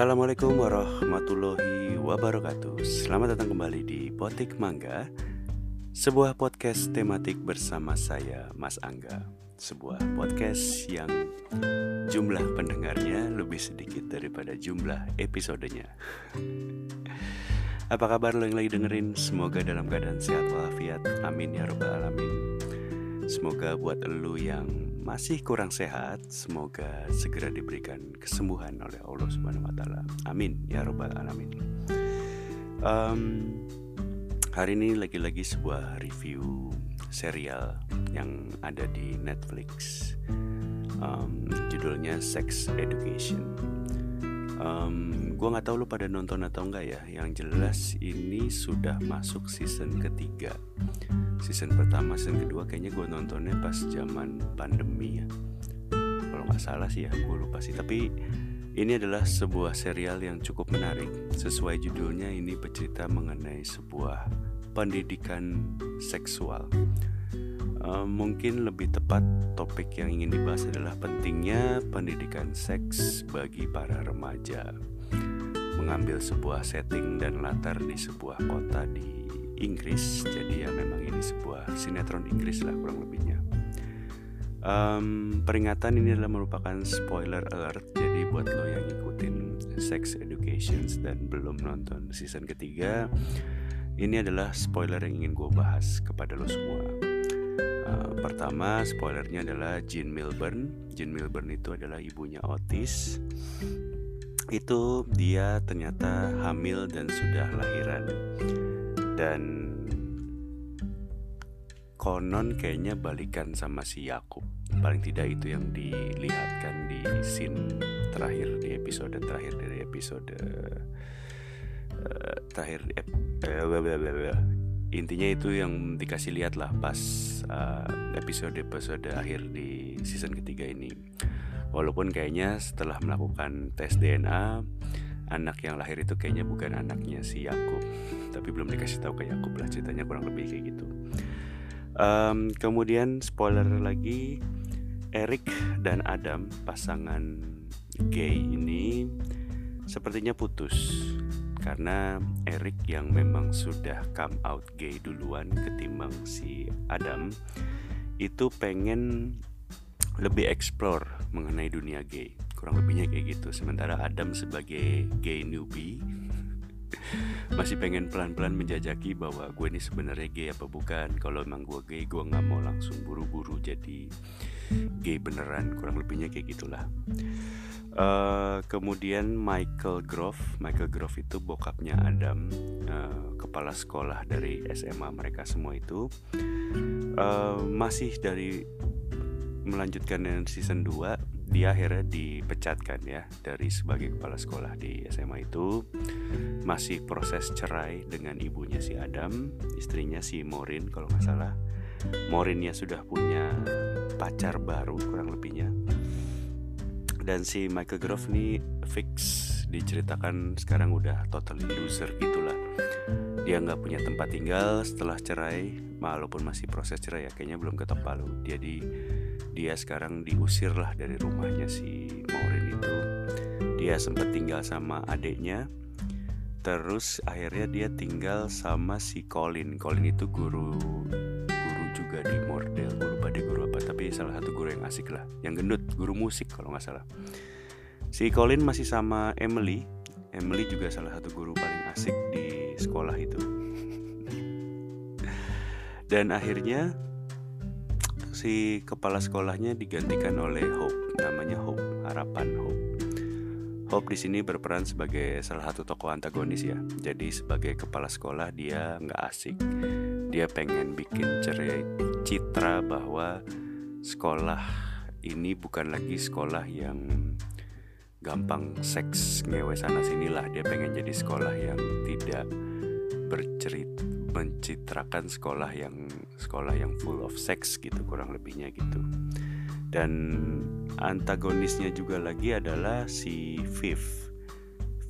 Assalamualaikum warahmatullahi wabarakatuh. Selamat datang kembali di Potik Mangga Sebuah podcast tematik bersama saya Mas Angga. Sebuah podcast yang jumlah pendengarnya lebih sedikit daripada jumlah episodenya. Apa kabar lo yang lagi dengerin? Semoga dalam keadaan sehat walafiat. Amin ya robbal alamin. Semoga buat lo yang masih kurang sehat, semoga segera diberikan kesembuhan oleh Allah Subhanahu wa taala. Amin ya robbal alamin. Um, hari ini lagi-lagi sebuah review serial yang ada di Netflix. Um, judulnya Sex Education. Um, gue nggak tahu lu pada nonton atau enggak ya. Yang jelas ini sudah masuk season ketiga. Season pertama season kedua kayaknya gue nontonnya pas zaman pandemi ya. Kalau nggak salah sih ya gue lupa sih. Tapi ini adalah sebuah serial yang cukup menarik. Sesuai judulnya ini bercerita mengenai sebuah pendidikan seksual uh, mungkin lebih tepat topik yang ingin dibahas adalah pentingnya pendidikan seks bagi para remaja. Mengambil sebuah setting dan latar di sebuah kota di Inggris. Jadi ya memang ini sebuah sinetron Inggris lah kurang lebihnya. Um, peringatan ini adalah merupakan spoiler alert. Jadi buat lo yang ngikutin sex education dan belum nonton season ketiga ini adalah spoiler yang ingin gue bahas kepada lo semua uh, pertama spoilernya adalah Jean Milburn. Jean Milburn itu adalah ibunya Otis. Itu dia ternyata hamil dan sudah lahiran. Dan konon kayaknya balikan sama si Yakub. Paling tidak itu yang dilihatkan di scene terakhir di episode terakhir dari episode uh, terakhir uh, intinya itu yang dikasih lihat lah pas uh, episode episode akhir di season ketiga ini. Walaupun kayaknya setelah melakukan tes DNA anak yang lahir itu kayaknya bukan anaknya si Yakub tapi belum dikasih tahu ke Yakub lah ceritanya kurang lebih kayak gitu. Um, kemudian spoiler lagi Eric dan Adam pasangan gay ini sepertinya putus karena Eric yang memang sudah come out gay duluan ketimbang si Adam itu pengen lebih explore mengenai dunia gay. Kurang lebihnya kayak gitu. Sementara Adam sebagai gay newbie masih pengen pelan-pelan menjajaki bahwa gue ini sebenarnya gay apa bukan. Kalau emang gue gay gue nggak mau langsung buru-buru jadi gay beneran kurang lebihnya kayak gitulah. Uh, kemudian Michael Grove Michael Grove itu bokapnya Adam uh, kepala sekolah dari SMA mereka semua itu uh, masih dari melanjutkan dengan season 2 dia akhirnya dipecatkan ya dari sebagai kepala sekolah di SMA itu. Masih proses cerai dengan ibunya si Adam istrinya si Morin kalau nggak salah Morinnya sudah punya pacar baru kurang lebihnya. Dan si Michael Grove nih fix diceritakan sekarang udah totally loser gitulah. Dia nggak punya tempat tinggal setelah cerai walaupun masih proses cerai ya kayaknya belum ketok palu. Jadi dia sekarang diusir lah dari rumahnya si Maureen itu. Dia sempat tinggal sama adiknya terus akhirnya dia tinggal sama si Colin. Colin itu guru salah satu guru yang asik lah yang gendut guru musik kalau nggak salah si Colin masih sama Emily Emily juga salah satu guru paling asik di sekolah itu dan akhirnya si kepala sekolahnya digantikan oleh Hope, namanya Hope, harapan Hope. Hope di sini berperan sebagai salah satu tokoh antagonis ya. Jadi sebagai kepala sekolah dia nggak asik. Dia pengen bikin cerai citra bahwa sekolah ini bukan lagi sekolah yang gampang seks ngewe sana sinilah. Dia pengen jadi sekolah yang tidak bercerita mencitrakan sekolah yang sekolah yang full of sex gitu kurang lebihnya gitu. Dan antagonisnya juga lagi adalah si Viv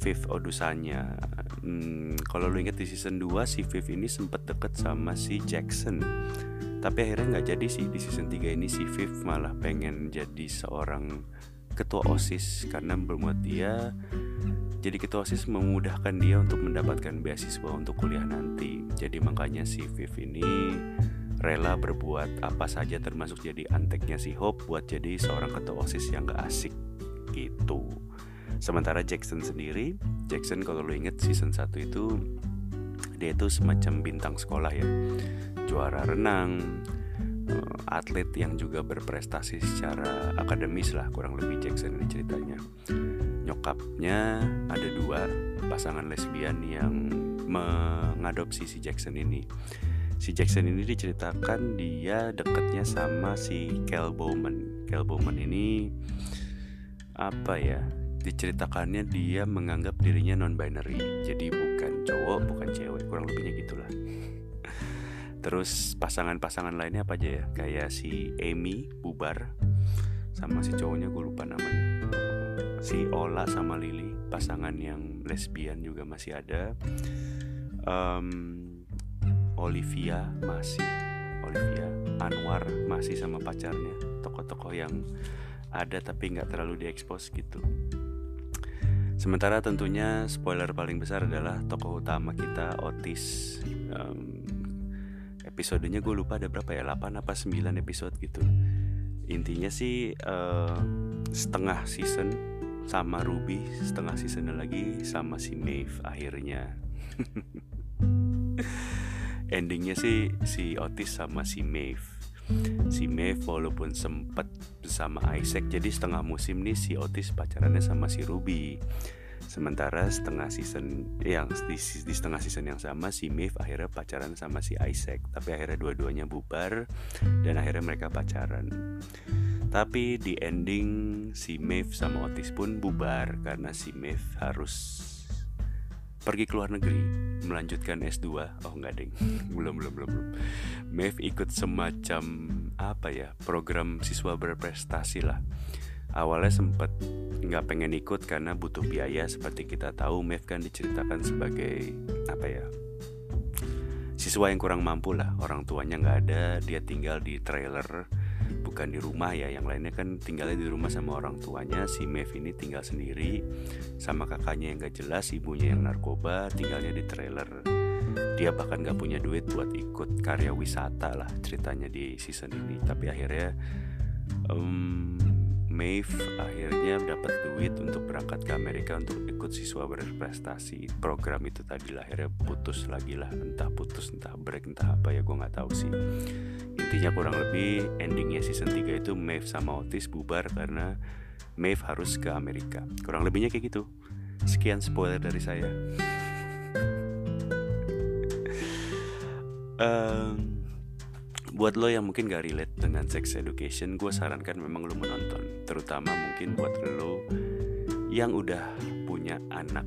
Viv Odusanya. Hmm, kalau lu inget di season 2 si Viv ini sempat deket sama si Jackson tapi akhirnya nggak jadi sih di season 3 ini si Viv malah pengen jadi seorang ketua OSIS karena bermuat dia jadi ketua osis memudahkan dia untuk mendapatkan beasiswa untuk kuliah nanti. Jadi makanya si Viv ini rela berbuat apa saja termasuk jadi anteknya si Hope buat jadi seorang ketua osis yang gak asik gitu. Sementara Jackson sendiri Jackson kalau lo inget season 1 itu dia itu semacam bintang sekolah ya juara renang eh, atlet yang juga berprestasi secara akademis lah kurang lebih Jackson ini ceritanya. Nyokapnya ada dua pasangan lesbian yang mengadopsi si Jackson ini. Si Jackson ini diceritakan dia deketnya sama si Kel Bowman. Kel Bowman ini apa ya diceritakannya dia menganggap dirinya non binary jadi bukan cowok bukan cewek kurang lebihnya gitulah terus pasangan-pasangan lainnya apa aja ya? Kayak si Amy bubar sama si cowoknya gue lupa namanya. Si Ola sama Lily pasangan yang lesbian juga masih ada. Um, Olivia masih Olivia Anwar masih sama pacarnya. Tokoh-tokoh yang ada tapi nggak terlalu diekspos gitu. Sementara tentunya spoiler paling besar adalah tokoh utama kita Otis. Um, Episodenya gue lupa ada berapa ya 8 apa 9 episode gitu. Intinya sih uh, setengah season sama Ruby Setengah season lagi sama si Maeve akhirnya. Endingnya sih si Otis sama si Maeve. Si Maeve walaupun sempat bersama Isaac jadi setengah musim nih si Otis pacarannya sama si Ruby sementara setengah season yang di, di setengah season yang sama si Maeve akhirnya pacaran sama si Isaac. Tapi akhirnya dua-duanya bubar dan akhirnya mereka pacaran. Tapi di ending si Maeve sama Otis pun bubar karena si Maeve harus pergi ke luar negeri melanjutkan S2 oh enggak ding. Belum belum belum belum. Mev ikut semacam apa ya program siswa berprestasi lah awalnya sempat nggak pengen ikut karena butuh biaya. Seperti kita tahu Mev kan diceritakan sebagai apa ya siswa yang kurang mampu lah. Orang tuanya nggak ada dia tinggal di trailer bukan di rumah ya. Yang lainnya kan tinggalnya di rumah sama orang tuanya. Si Mev ini tinggal sendiri sama kakaknya yang gak jelas ibunya yang narkoba tinggalnya di trailer. Dia bahkan gak punya duit buat ikut karya wisata lah ceritanya di season ini. Tapi akhirnya um, Maeve akhirnya dapat duit untuk berangkat ke Amerika untuk ikut siswa berprestasi. Program itu tadi lah akhirnya putus lagi lah. Entah putus entah break entah apa ya gue nggak tahu sih. Intinya kurang lebih endingnya season 3 itu Maeve sama Otis bubar karena Maeve harus ke Amerika. Kurang lebihnya kayak gitu. Sekian spoiler dari saya. Um, buat lo yang mungkin gak relate dengan sex education gue sarankan memang lo menonton. Terutama mungkin buat lo yang udah punya anak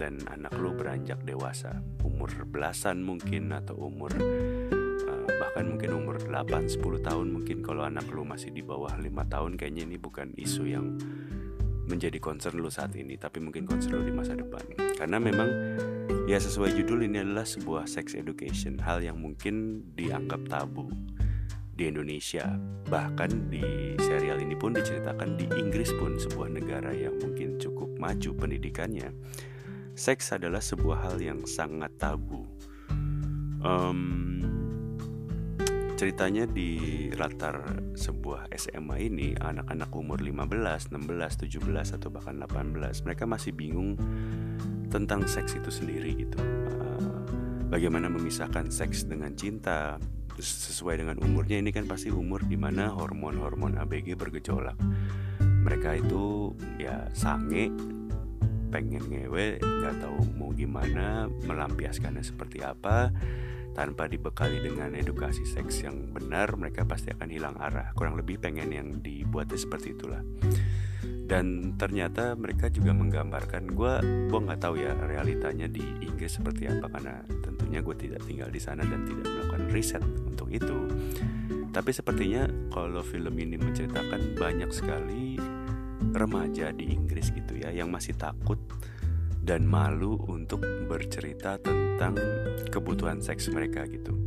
dan anak lo beranjak dewasa. Umur belasan mungkin atau umur uh, bahkan mungkin umur 8-10 tahun mungkin kalau anak lo masih di bawah 5 tahun kayaknya ini bukan isu yang menjadi concern lo saat ini tapi mungkin concern lo di masa depan. Karena memang Ya sesuai judul ini adalah sebuah sex education Hal yang mungkin dianggap tabu di Indonesia. Bahkan di serial ini pun diceritakan di Inggris pun Sebuah negara yang mungkin cukup maju pendidikannya. Seks adalah sebuah hal yang sangat tabu. Um, Ceritanya di latar sebuah SMA ini Anak-anak umur 15, 16, 17, atau bahkan 18 Mereka masih bingung tentang seks itu sendiri gitu. Uh, bagaimana memisahkan seks dengan cinta sesuai dengan umurnya ini kan pasti umur di mana hormon-hormon ABG bergejolak. Mereka itu ya sange pengen ngewe nggak tahu mau gimana melampiaskannya seperti apa. Tanpa dibekali dengan edukasi seks yang benar mereka pasti akan hilang arah. Kurang lebih pengen yang dibuatnya seperti itulah dan ternyata mereka juga menggambarkan gue gue nggak tahu ya realitanya di Inggris seperti apa karena tentunya gue tidak tinggal di sana dan tidak melakukan riset untuk itu. Tapi sepertinya kalau film ini menceritakan banyak sekali remaja di Inggris gitu ya yang masih takut dan malu untuk bercerita tentang kebutuhan seks mereka gitu.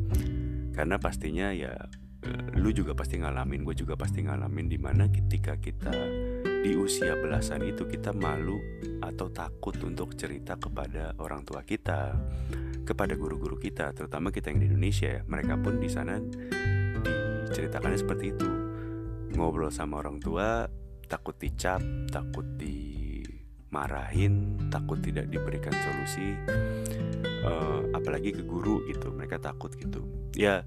Karena pastinya ya eh, lu juga pasti ngalamin gue juga pasti ngalamin di mana ketika kita di usia belasan itu kita malu atau takut untuk cerita kepada orang tua kita, kepada guru-guru kita, terutama kita yang di Indonesia ya. Mereka pun di sana diceritakannya seperti itu. Ngobrol sama orang tua takut dicap, takut dimarahin, takut tidak diberikan solusi. Uh, apalagi ke guru gitu, mereka takut gitu. Ya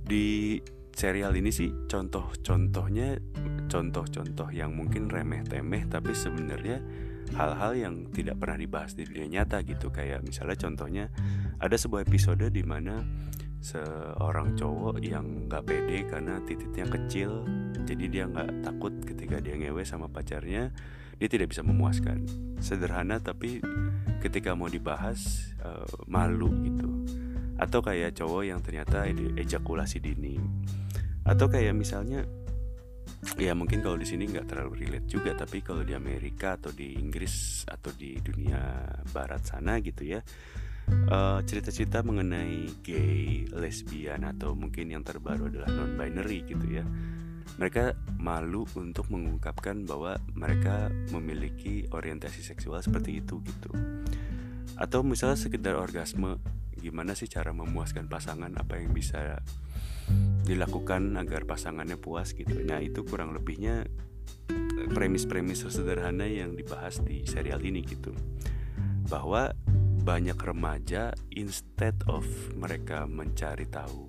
di serial ini sih contoh-contohnya contoh-contoh yang mungkin remeh-temeh tapi sebenarnya hal-hal yang tidak pernah dibahas di dunia nyata gitu. Kayak misalnya contohnya ada sebuah episode di mana seorang cowok yang nggak pede karena titiknya kecil jadi dia nggak takut ketika dia ngewe sama pacarnya dia tidak bisa memuaskan. Sederhana tapi ketika mau dibahas uh, malu gitu. Atau kayak cowok yang ternyata ejakulasi dini. Atau kayak misalnya ya mungkin kalau di sini nggak terlalu relate juga tapi kalau di Amerika atau di Inggris atau di dunia Barat sana gitu ya cerita cerita-cerita mengenai gay, lesbian atau mungkin yang terbaru adalah non binary gitu ya mereka malu untuk mengungkapkan bahwa mereka memiliki orientasi seksual seperti itu gitu. Atau misalnya sekedar orgasme gimana sih cara memuaskan pasangan? Apa yang bisa dilakukan agar pasangannya puas gitu. Nah, itu kurang lebihnya eh, premis-premis sederhana yang dibahas di serial ini gitu. Bahwa banyak remaja instead of mereka mencari tahu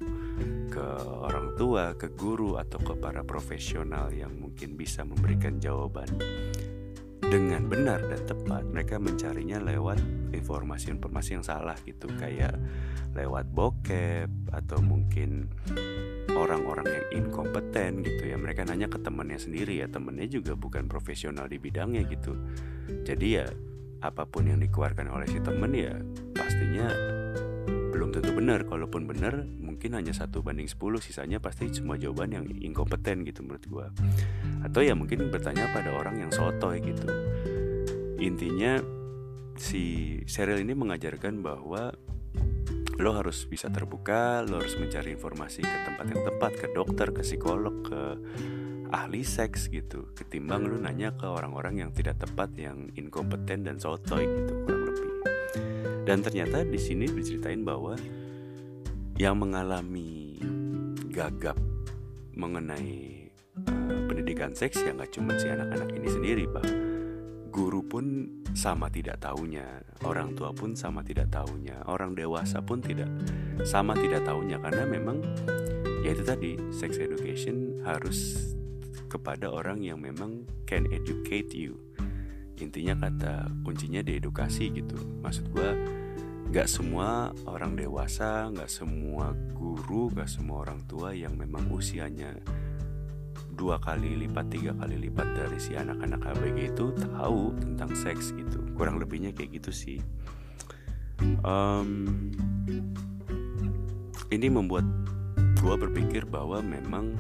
ke orang tua, ke guru atau ke para profesional yang mungkin bisa memberikan jawaban dengan benar dan tepat, mereka mencarinya lewat informasi-informasi yang salah gitu kayak lewat bokep atau mungkin orang-orang yang inkompeten gitu ya. Mereka nanya ke temannya sendiri ya temennya juga bukan profesional di bidangnya gitu. Jadi ya apa pun yang dikeluarkan oleh si temen ya pastinya belum tentu benar. Kalaupun benar mungkin hanya satu banding 10 sisanya pasti semua jawaban yang inkompeten gitu menurut gua. Atau ya mungkin bertanya pada orang yang sotoy gitu. Intinya si serial ini mengajarkan bahwa lo harus bisa terbuka, lo harus mencari informasi ke tempat yang tepat, ke dokter, ke psikolog, ke ahli seks gitu, ketimbang lo nanya ke orang-orang yang tidak tepat, yang inkompeten dan sotoy gitu. Dan ternyata di sini diceritain bahwa yang mengalami gagap mengenai uh, pendidikan seks ya nggak cuma si anak-anak ini sendiri, pak guru pun sama tidak tahunya, orang tua pun sama tidak tahunya, orang dewasa pun tidak sama tidak tahunya karena memang ya itu tadi sex education harus kepada orang yang memang can educate you. Intinya kata kuncinya di edukasi gitu. Maksud gue gak semua orang dewasa, gak semua guru, gak semua orang tua yang memang usianya dua kali lipat tiga kali lipat dari si anak-anak ABG itu tahu tentang seks gitu. Kurang lebihnya kayak gitu sih. Um, ini membuat gue berpikir bahwa memang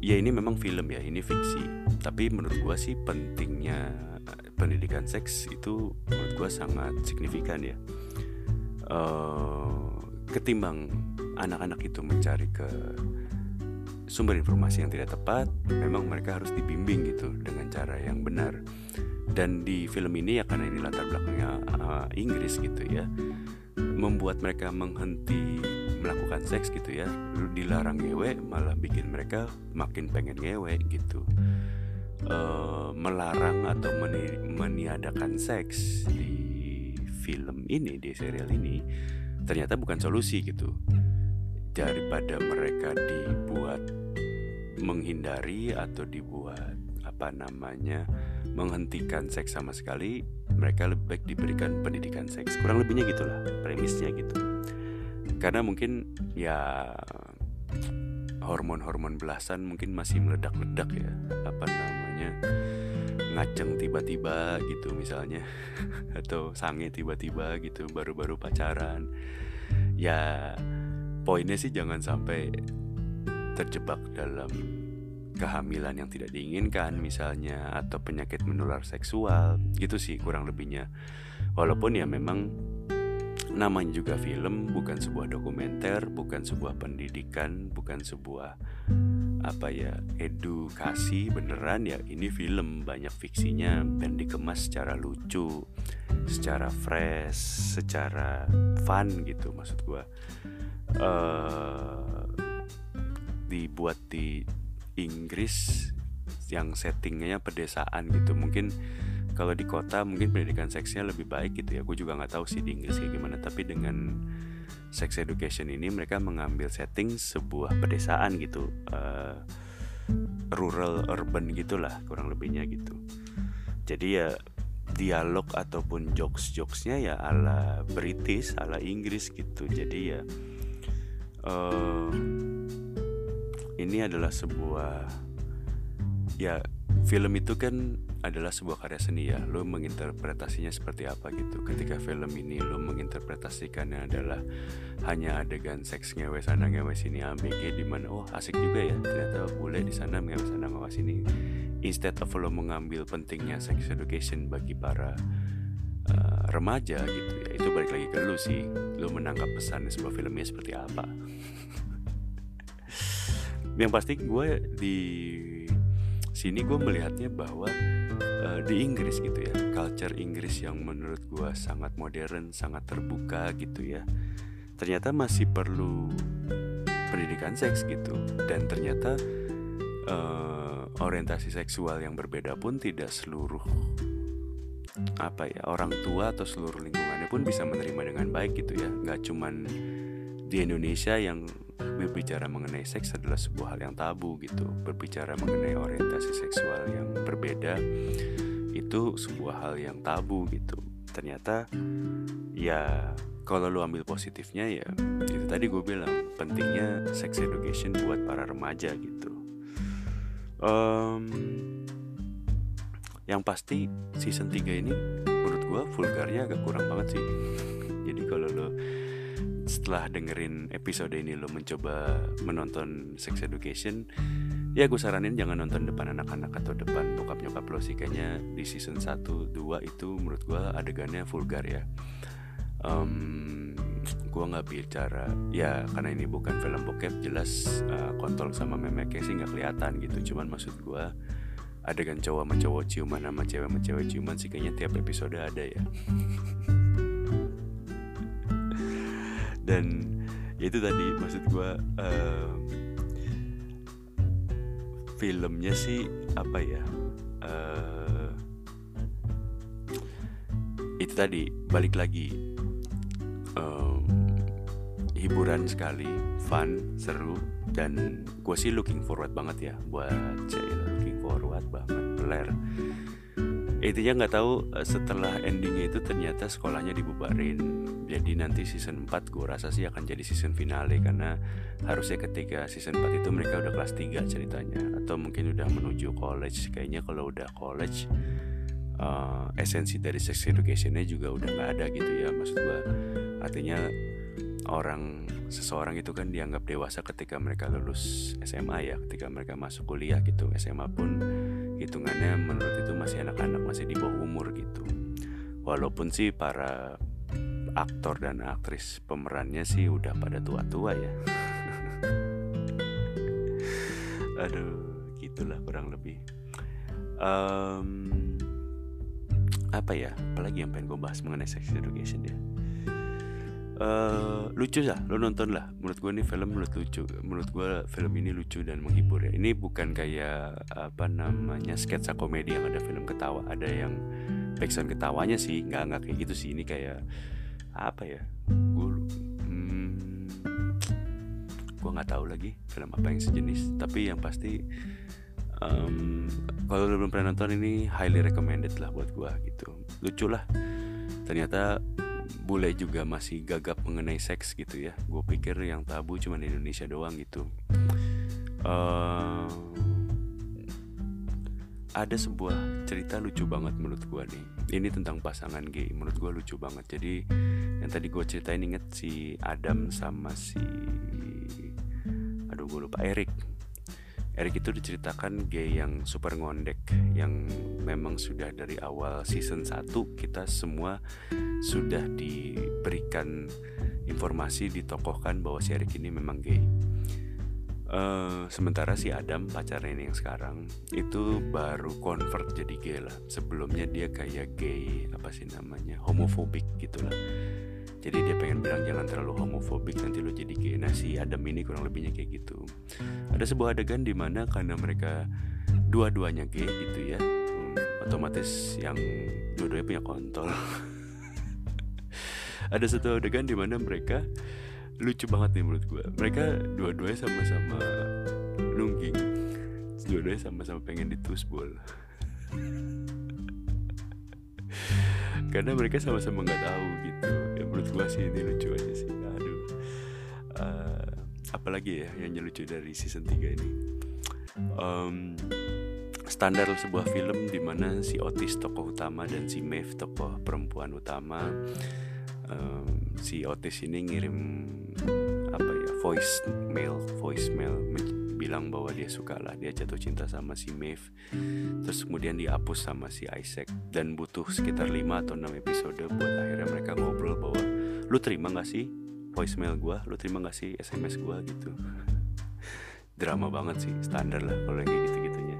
ya ini memang film ya ini fiksi tapi menurut gue sih pentingnya pendidikan seks itu menurut gue sangat signifikan ya uh, ketimbang anak-anak itu mencari ke sumber informasi yang tidak tepat, memang mereka harus dibimbing gitu dengan cara yang benar. Dan di film ini ya karena ini latar belakangnya uh, Inggris gitu ya, membuat mereka menghenti melakukan seks gitu ya, dilarang ngewe malah bikin mereka makin pengen ngewe gitu. Uh, melarang atau meni meniadakan seks di film ini di serial ini ternyata bukan solusi gitu. Daripada mereka dibuat menghindari atau dibuat apa namanya menghentikan seks sama sekali mereka lebih baik diberikan pendidikan seks. Kurang lebihnya gitulah premisnya gitu. Karena mungkin ya hormon-hormon belasan mungkin masih meledak-ledak ya apa namanya ngaceng tiba-tiba gitu misalnya atau sange tiba-tiba gitu baru-baru pacaran. Ya poinnya sih jangan sampai terjebak dalam kehamilan yang tidak diinginkan misalnya atau penyakit menular seksual gitu sih kurang lebihnya. Walaupun ya memang namanya juga film bukan sebuah dokumenter bukan sebuah pendidikan bukan sebuah apa ya edukasi beneran ya. Ini film banyak fiksinya. Dan dikemas secara lucu secara fresh secara fun gitu maksud gue uh, dibuat di Inggris yang settingnya pedesaan gitu. Mungkin kalau di kota mungkin pendidikan seksnya lebih baik gitu ya. Gue juga nggak tahu sih di Inggris kayak gimana. Tapi dengan sex education ini mereka mengambil setting sebuah pedesaan gitu uh, rural urban gitulah kurang lebihnya gitu. Jadi ya dialog ataupun jokes jokesnya ya ala British ala Inggris gitu. Jadi ya uh, ini adalah sebuah ya film itu kan adalah sebuah karya seni ya. Lo menginterpretasinya seperti apa gitu. Ketika film ini lo menginterpretasikannya adalah hanya adegan seks ngewe sana ngewe sini ABG di mana oh asik juga ya. Ternyata boleh di sana ngewe sana ngewe sini. Instead of lo mengambil pentingnya sex education bagi para uh, remaja gitu ya itu balik lagi ke lo sih. Lo menangkap pesan sebuah filmnya seperti apa. Yang pasti gue di sini gue melihatnya bahwa uh, di Inggris gitu ya. Culture Inggris yang menurut gue sangat modern sangat terbuka gitu ya. Ternyata masih perlu pendidikan seks gitu. Dan ternyata uh, orientasi seksual yang berbeda pun tidak seluruh apa ya orang tua atau seluruh lingkungannya pun bisa menerima dengan baik gitu ya. Nggak cuman di Indonesia yang berbicara mengenai seks adalah sebuah hal yang tabu gitu. Berbicara mengenai orientasi seksual yang berbeda itu sebuah hal yang tabu gitu. Ternyata ya kalau lu ambil positifnya ya itu tadi gue bilang pentingnya sex education buat para remaja gitu. Um, yang pasti season 3 ini menurut gue vulgarnya agak kurang banget sih. Jadi kalau lo setelah dengerin episode ini lo mencoba menonton sex education ya gue saranin jangan nonton depan anak-anak atau depan bokap nyokap lo sih. Kayaknya di season 1 2 itu menurut gue adegannya vulgar ya. Um, gue nggak bicara. Ya karena ini bukan film bokep jelas uh, kontol sama memeknya sih nggak kelihatan gitu. Cuman maksud gue adegan cowok sama cowok ciuman sama cewek sama cewek ciuman sih kayaknya tiap episode ada ya. Dan ya itu tadi maksud gue uh, filmnya sih apa ya uh, itu tadi balik lagi. Um, hiburan sekali fun seru dan gue sih looking forward banget ya buat looking forward banget Blair intinya nggak tahu eh, setelah endingnya itu ternyata sekolahnya dibubarin. Jadi nanti season 4 gue rasa sih akan jadi season finale karena harusnya ketika season 4 itu mereka udah kelas 3 ceritanya atau mungkin udah menuju college. Kayaknya kalau udah college uh, esensi dari sex educationnya juga udah nggak ada gitu ya. Maksud gue artinya orang seseorang itu kan dianggap dewasa ketika mereka lulus SMA ya ketika mereka masuk kuliah gitu. SMA pun hitungannya menurut itu masih anak-anak masih di bawah umur gitu. Walaupun sih para aktor dan aktris pemerannya sih udah pada tua-tua ya. Aduh gitulah kurang lebih. Um, apa ya apalagi yang pengen gue bahas mengenai sex education ya Uh, lucu lah lo nonton lah. Menurut gue ini film menurut lucu menurut gue film ini lucu dan menghibur ya. Ini bukan kayak apa namanya sketsa komedi yang ada film ketawa ada yang backsound ketawanya sih. Nggak nggak kayak gitu sih. Ini kayak apa ya gue hmm, gue nggak tahu lagi film apa yang sejenis. Tapi yang pasti um, kalau lo belum pernah nonton ini highly recommended lah buat gue gitu. Lucu lah. Ternyata bule juga masih gagap mengenai seks gitu ya. Gue pikir yang tabu cuma di Indonesia doang gitu. Uh, ada sebuah cerita lucu banget menurut gue nih. Ini tentang pasangan gay. Menurut gue lucu banget. Jadi yang tadi gue ceritain inget si Adam sama si aduh gue lupa Eric. Eric itu diceritakan gay yang super ngondek yang memang sudah dari awal season 1 kita semua sudah diberikan informasi ditokohkan bahwa si Eric ini memang gay. Uh, sementara si Adam pacarnya ini yang sekarang itu baru convert jadi gay lah. Sebelumnya dia kayak gay apa sih namanya homofobik gitulah jadi dia pengen bilang jangan terlalu homofobik nanti lo jadi gay. Nah si Adam ini kurang lebihnya kayak gitu. Ada sebuah adegan di mana karena mereka dua-duanya gay gitu ya hmm, otomatis yang dua-duanya punya kontol ada satu adegan di mana mereka lucu banget nih menurut gue mereka dua-duanya sama-sama nungging. Dua-duanya sama-sama pengen ditusbol karena mereka sama-sama nggak tahu gitu. Ya menurut gue sih ini lucu aja sih. Aduh. Uh, apalagi ya yang lucu dari season 3 ini? Um, standar sebuah film di mana si Otis tokoh utama dan si Maeve tokoh perempuan utama um, si Otis ini ngirim apa ya voice mail voice mail bilang bahwa dia suka lah dia jatuh cinta sama si Maeve. Terus kemudian dihapus sama si Isaac dan butuh sekitar 5 atau 6 episode buat akhirnya mereka ngobrol bahwa lu terima gak sih voicemail gue lu terima gak sih SMS gue gitu. Drama banget sih standar lah kalau kayak gitu gitunya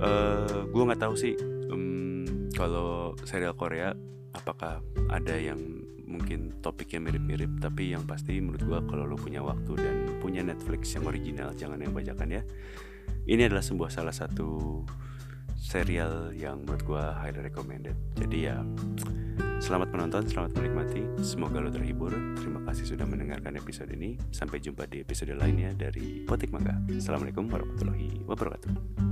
uh, eh, gue nggak tahu sih um, kalau serial Korea apakah ada yang mungkin topiknya mirip-mirip tapi yang pasti menurut gue kalau lo punya waktu dan punya Netflix yang original jangan yang bajakan ya. Ini adalah sebuah salah satu serial yang menurut gue highly recommended. Jadi ya selamat menonton selamat menikmati. Semoga lo terhibur. Terima kasih sudah mendengarkan episode ini. Sampai jumpa di episode lainnya dari Potik Mangga. Assalamualaikum warahmatullahi wabarakatuh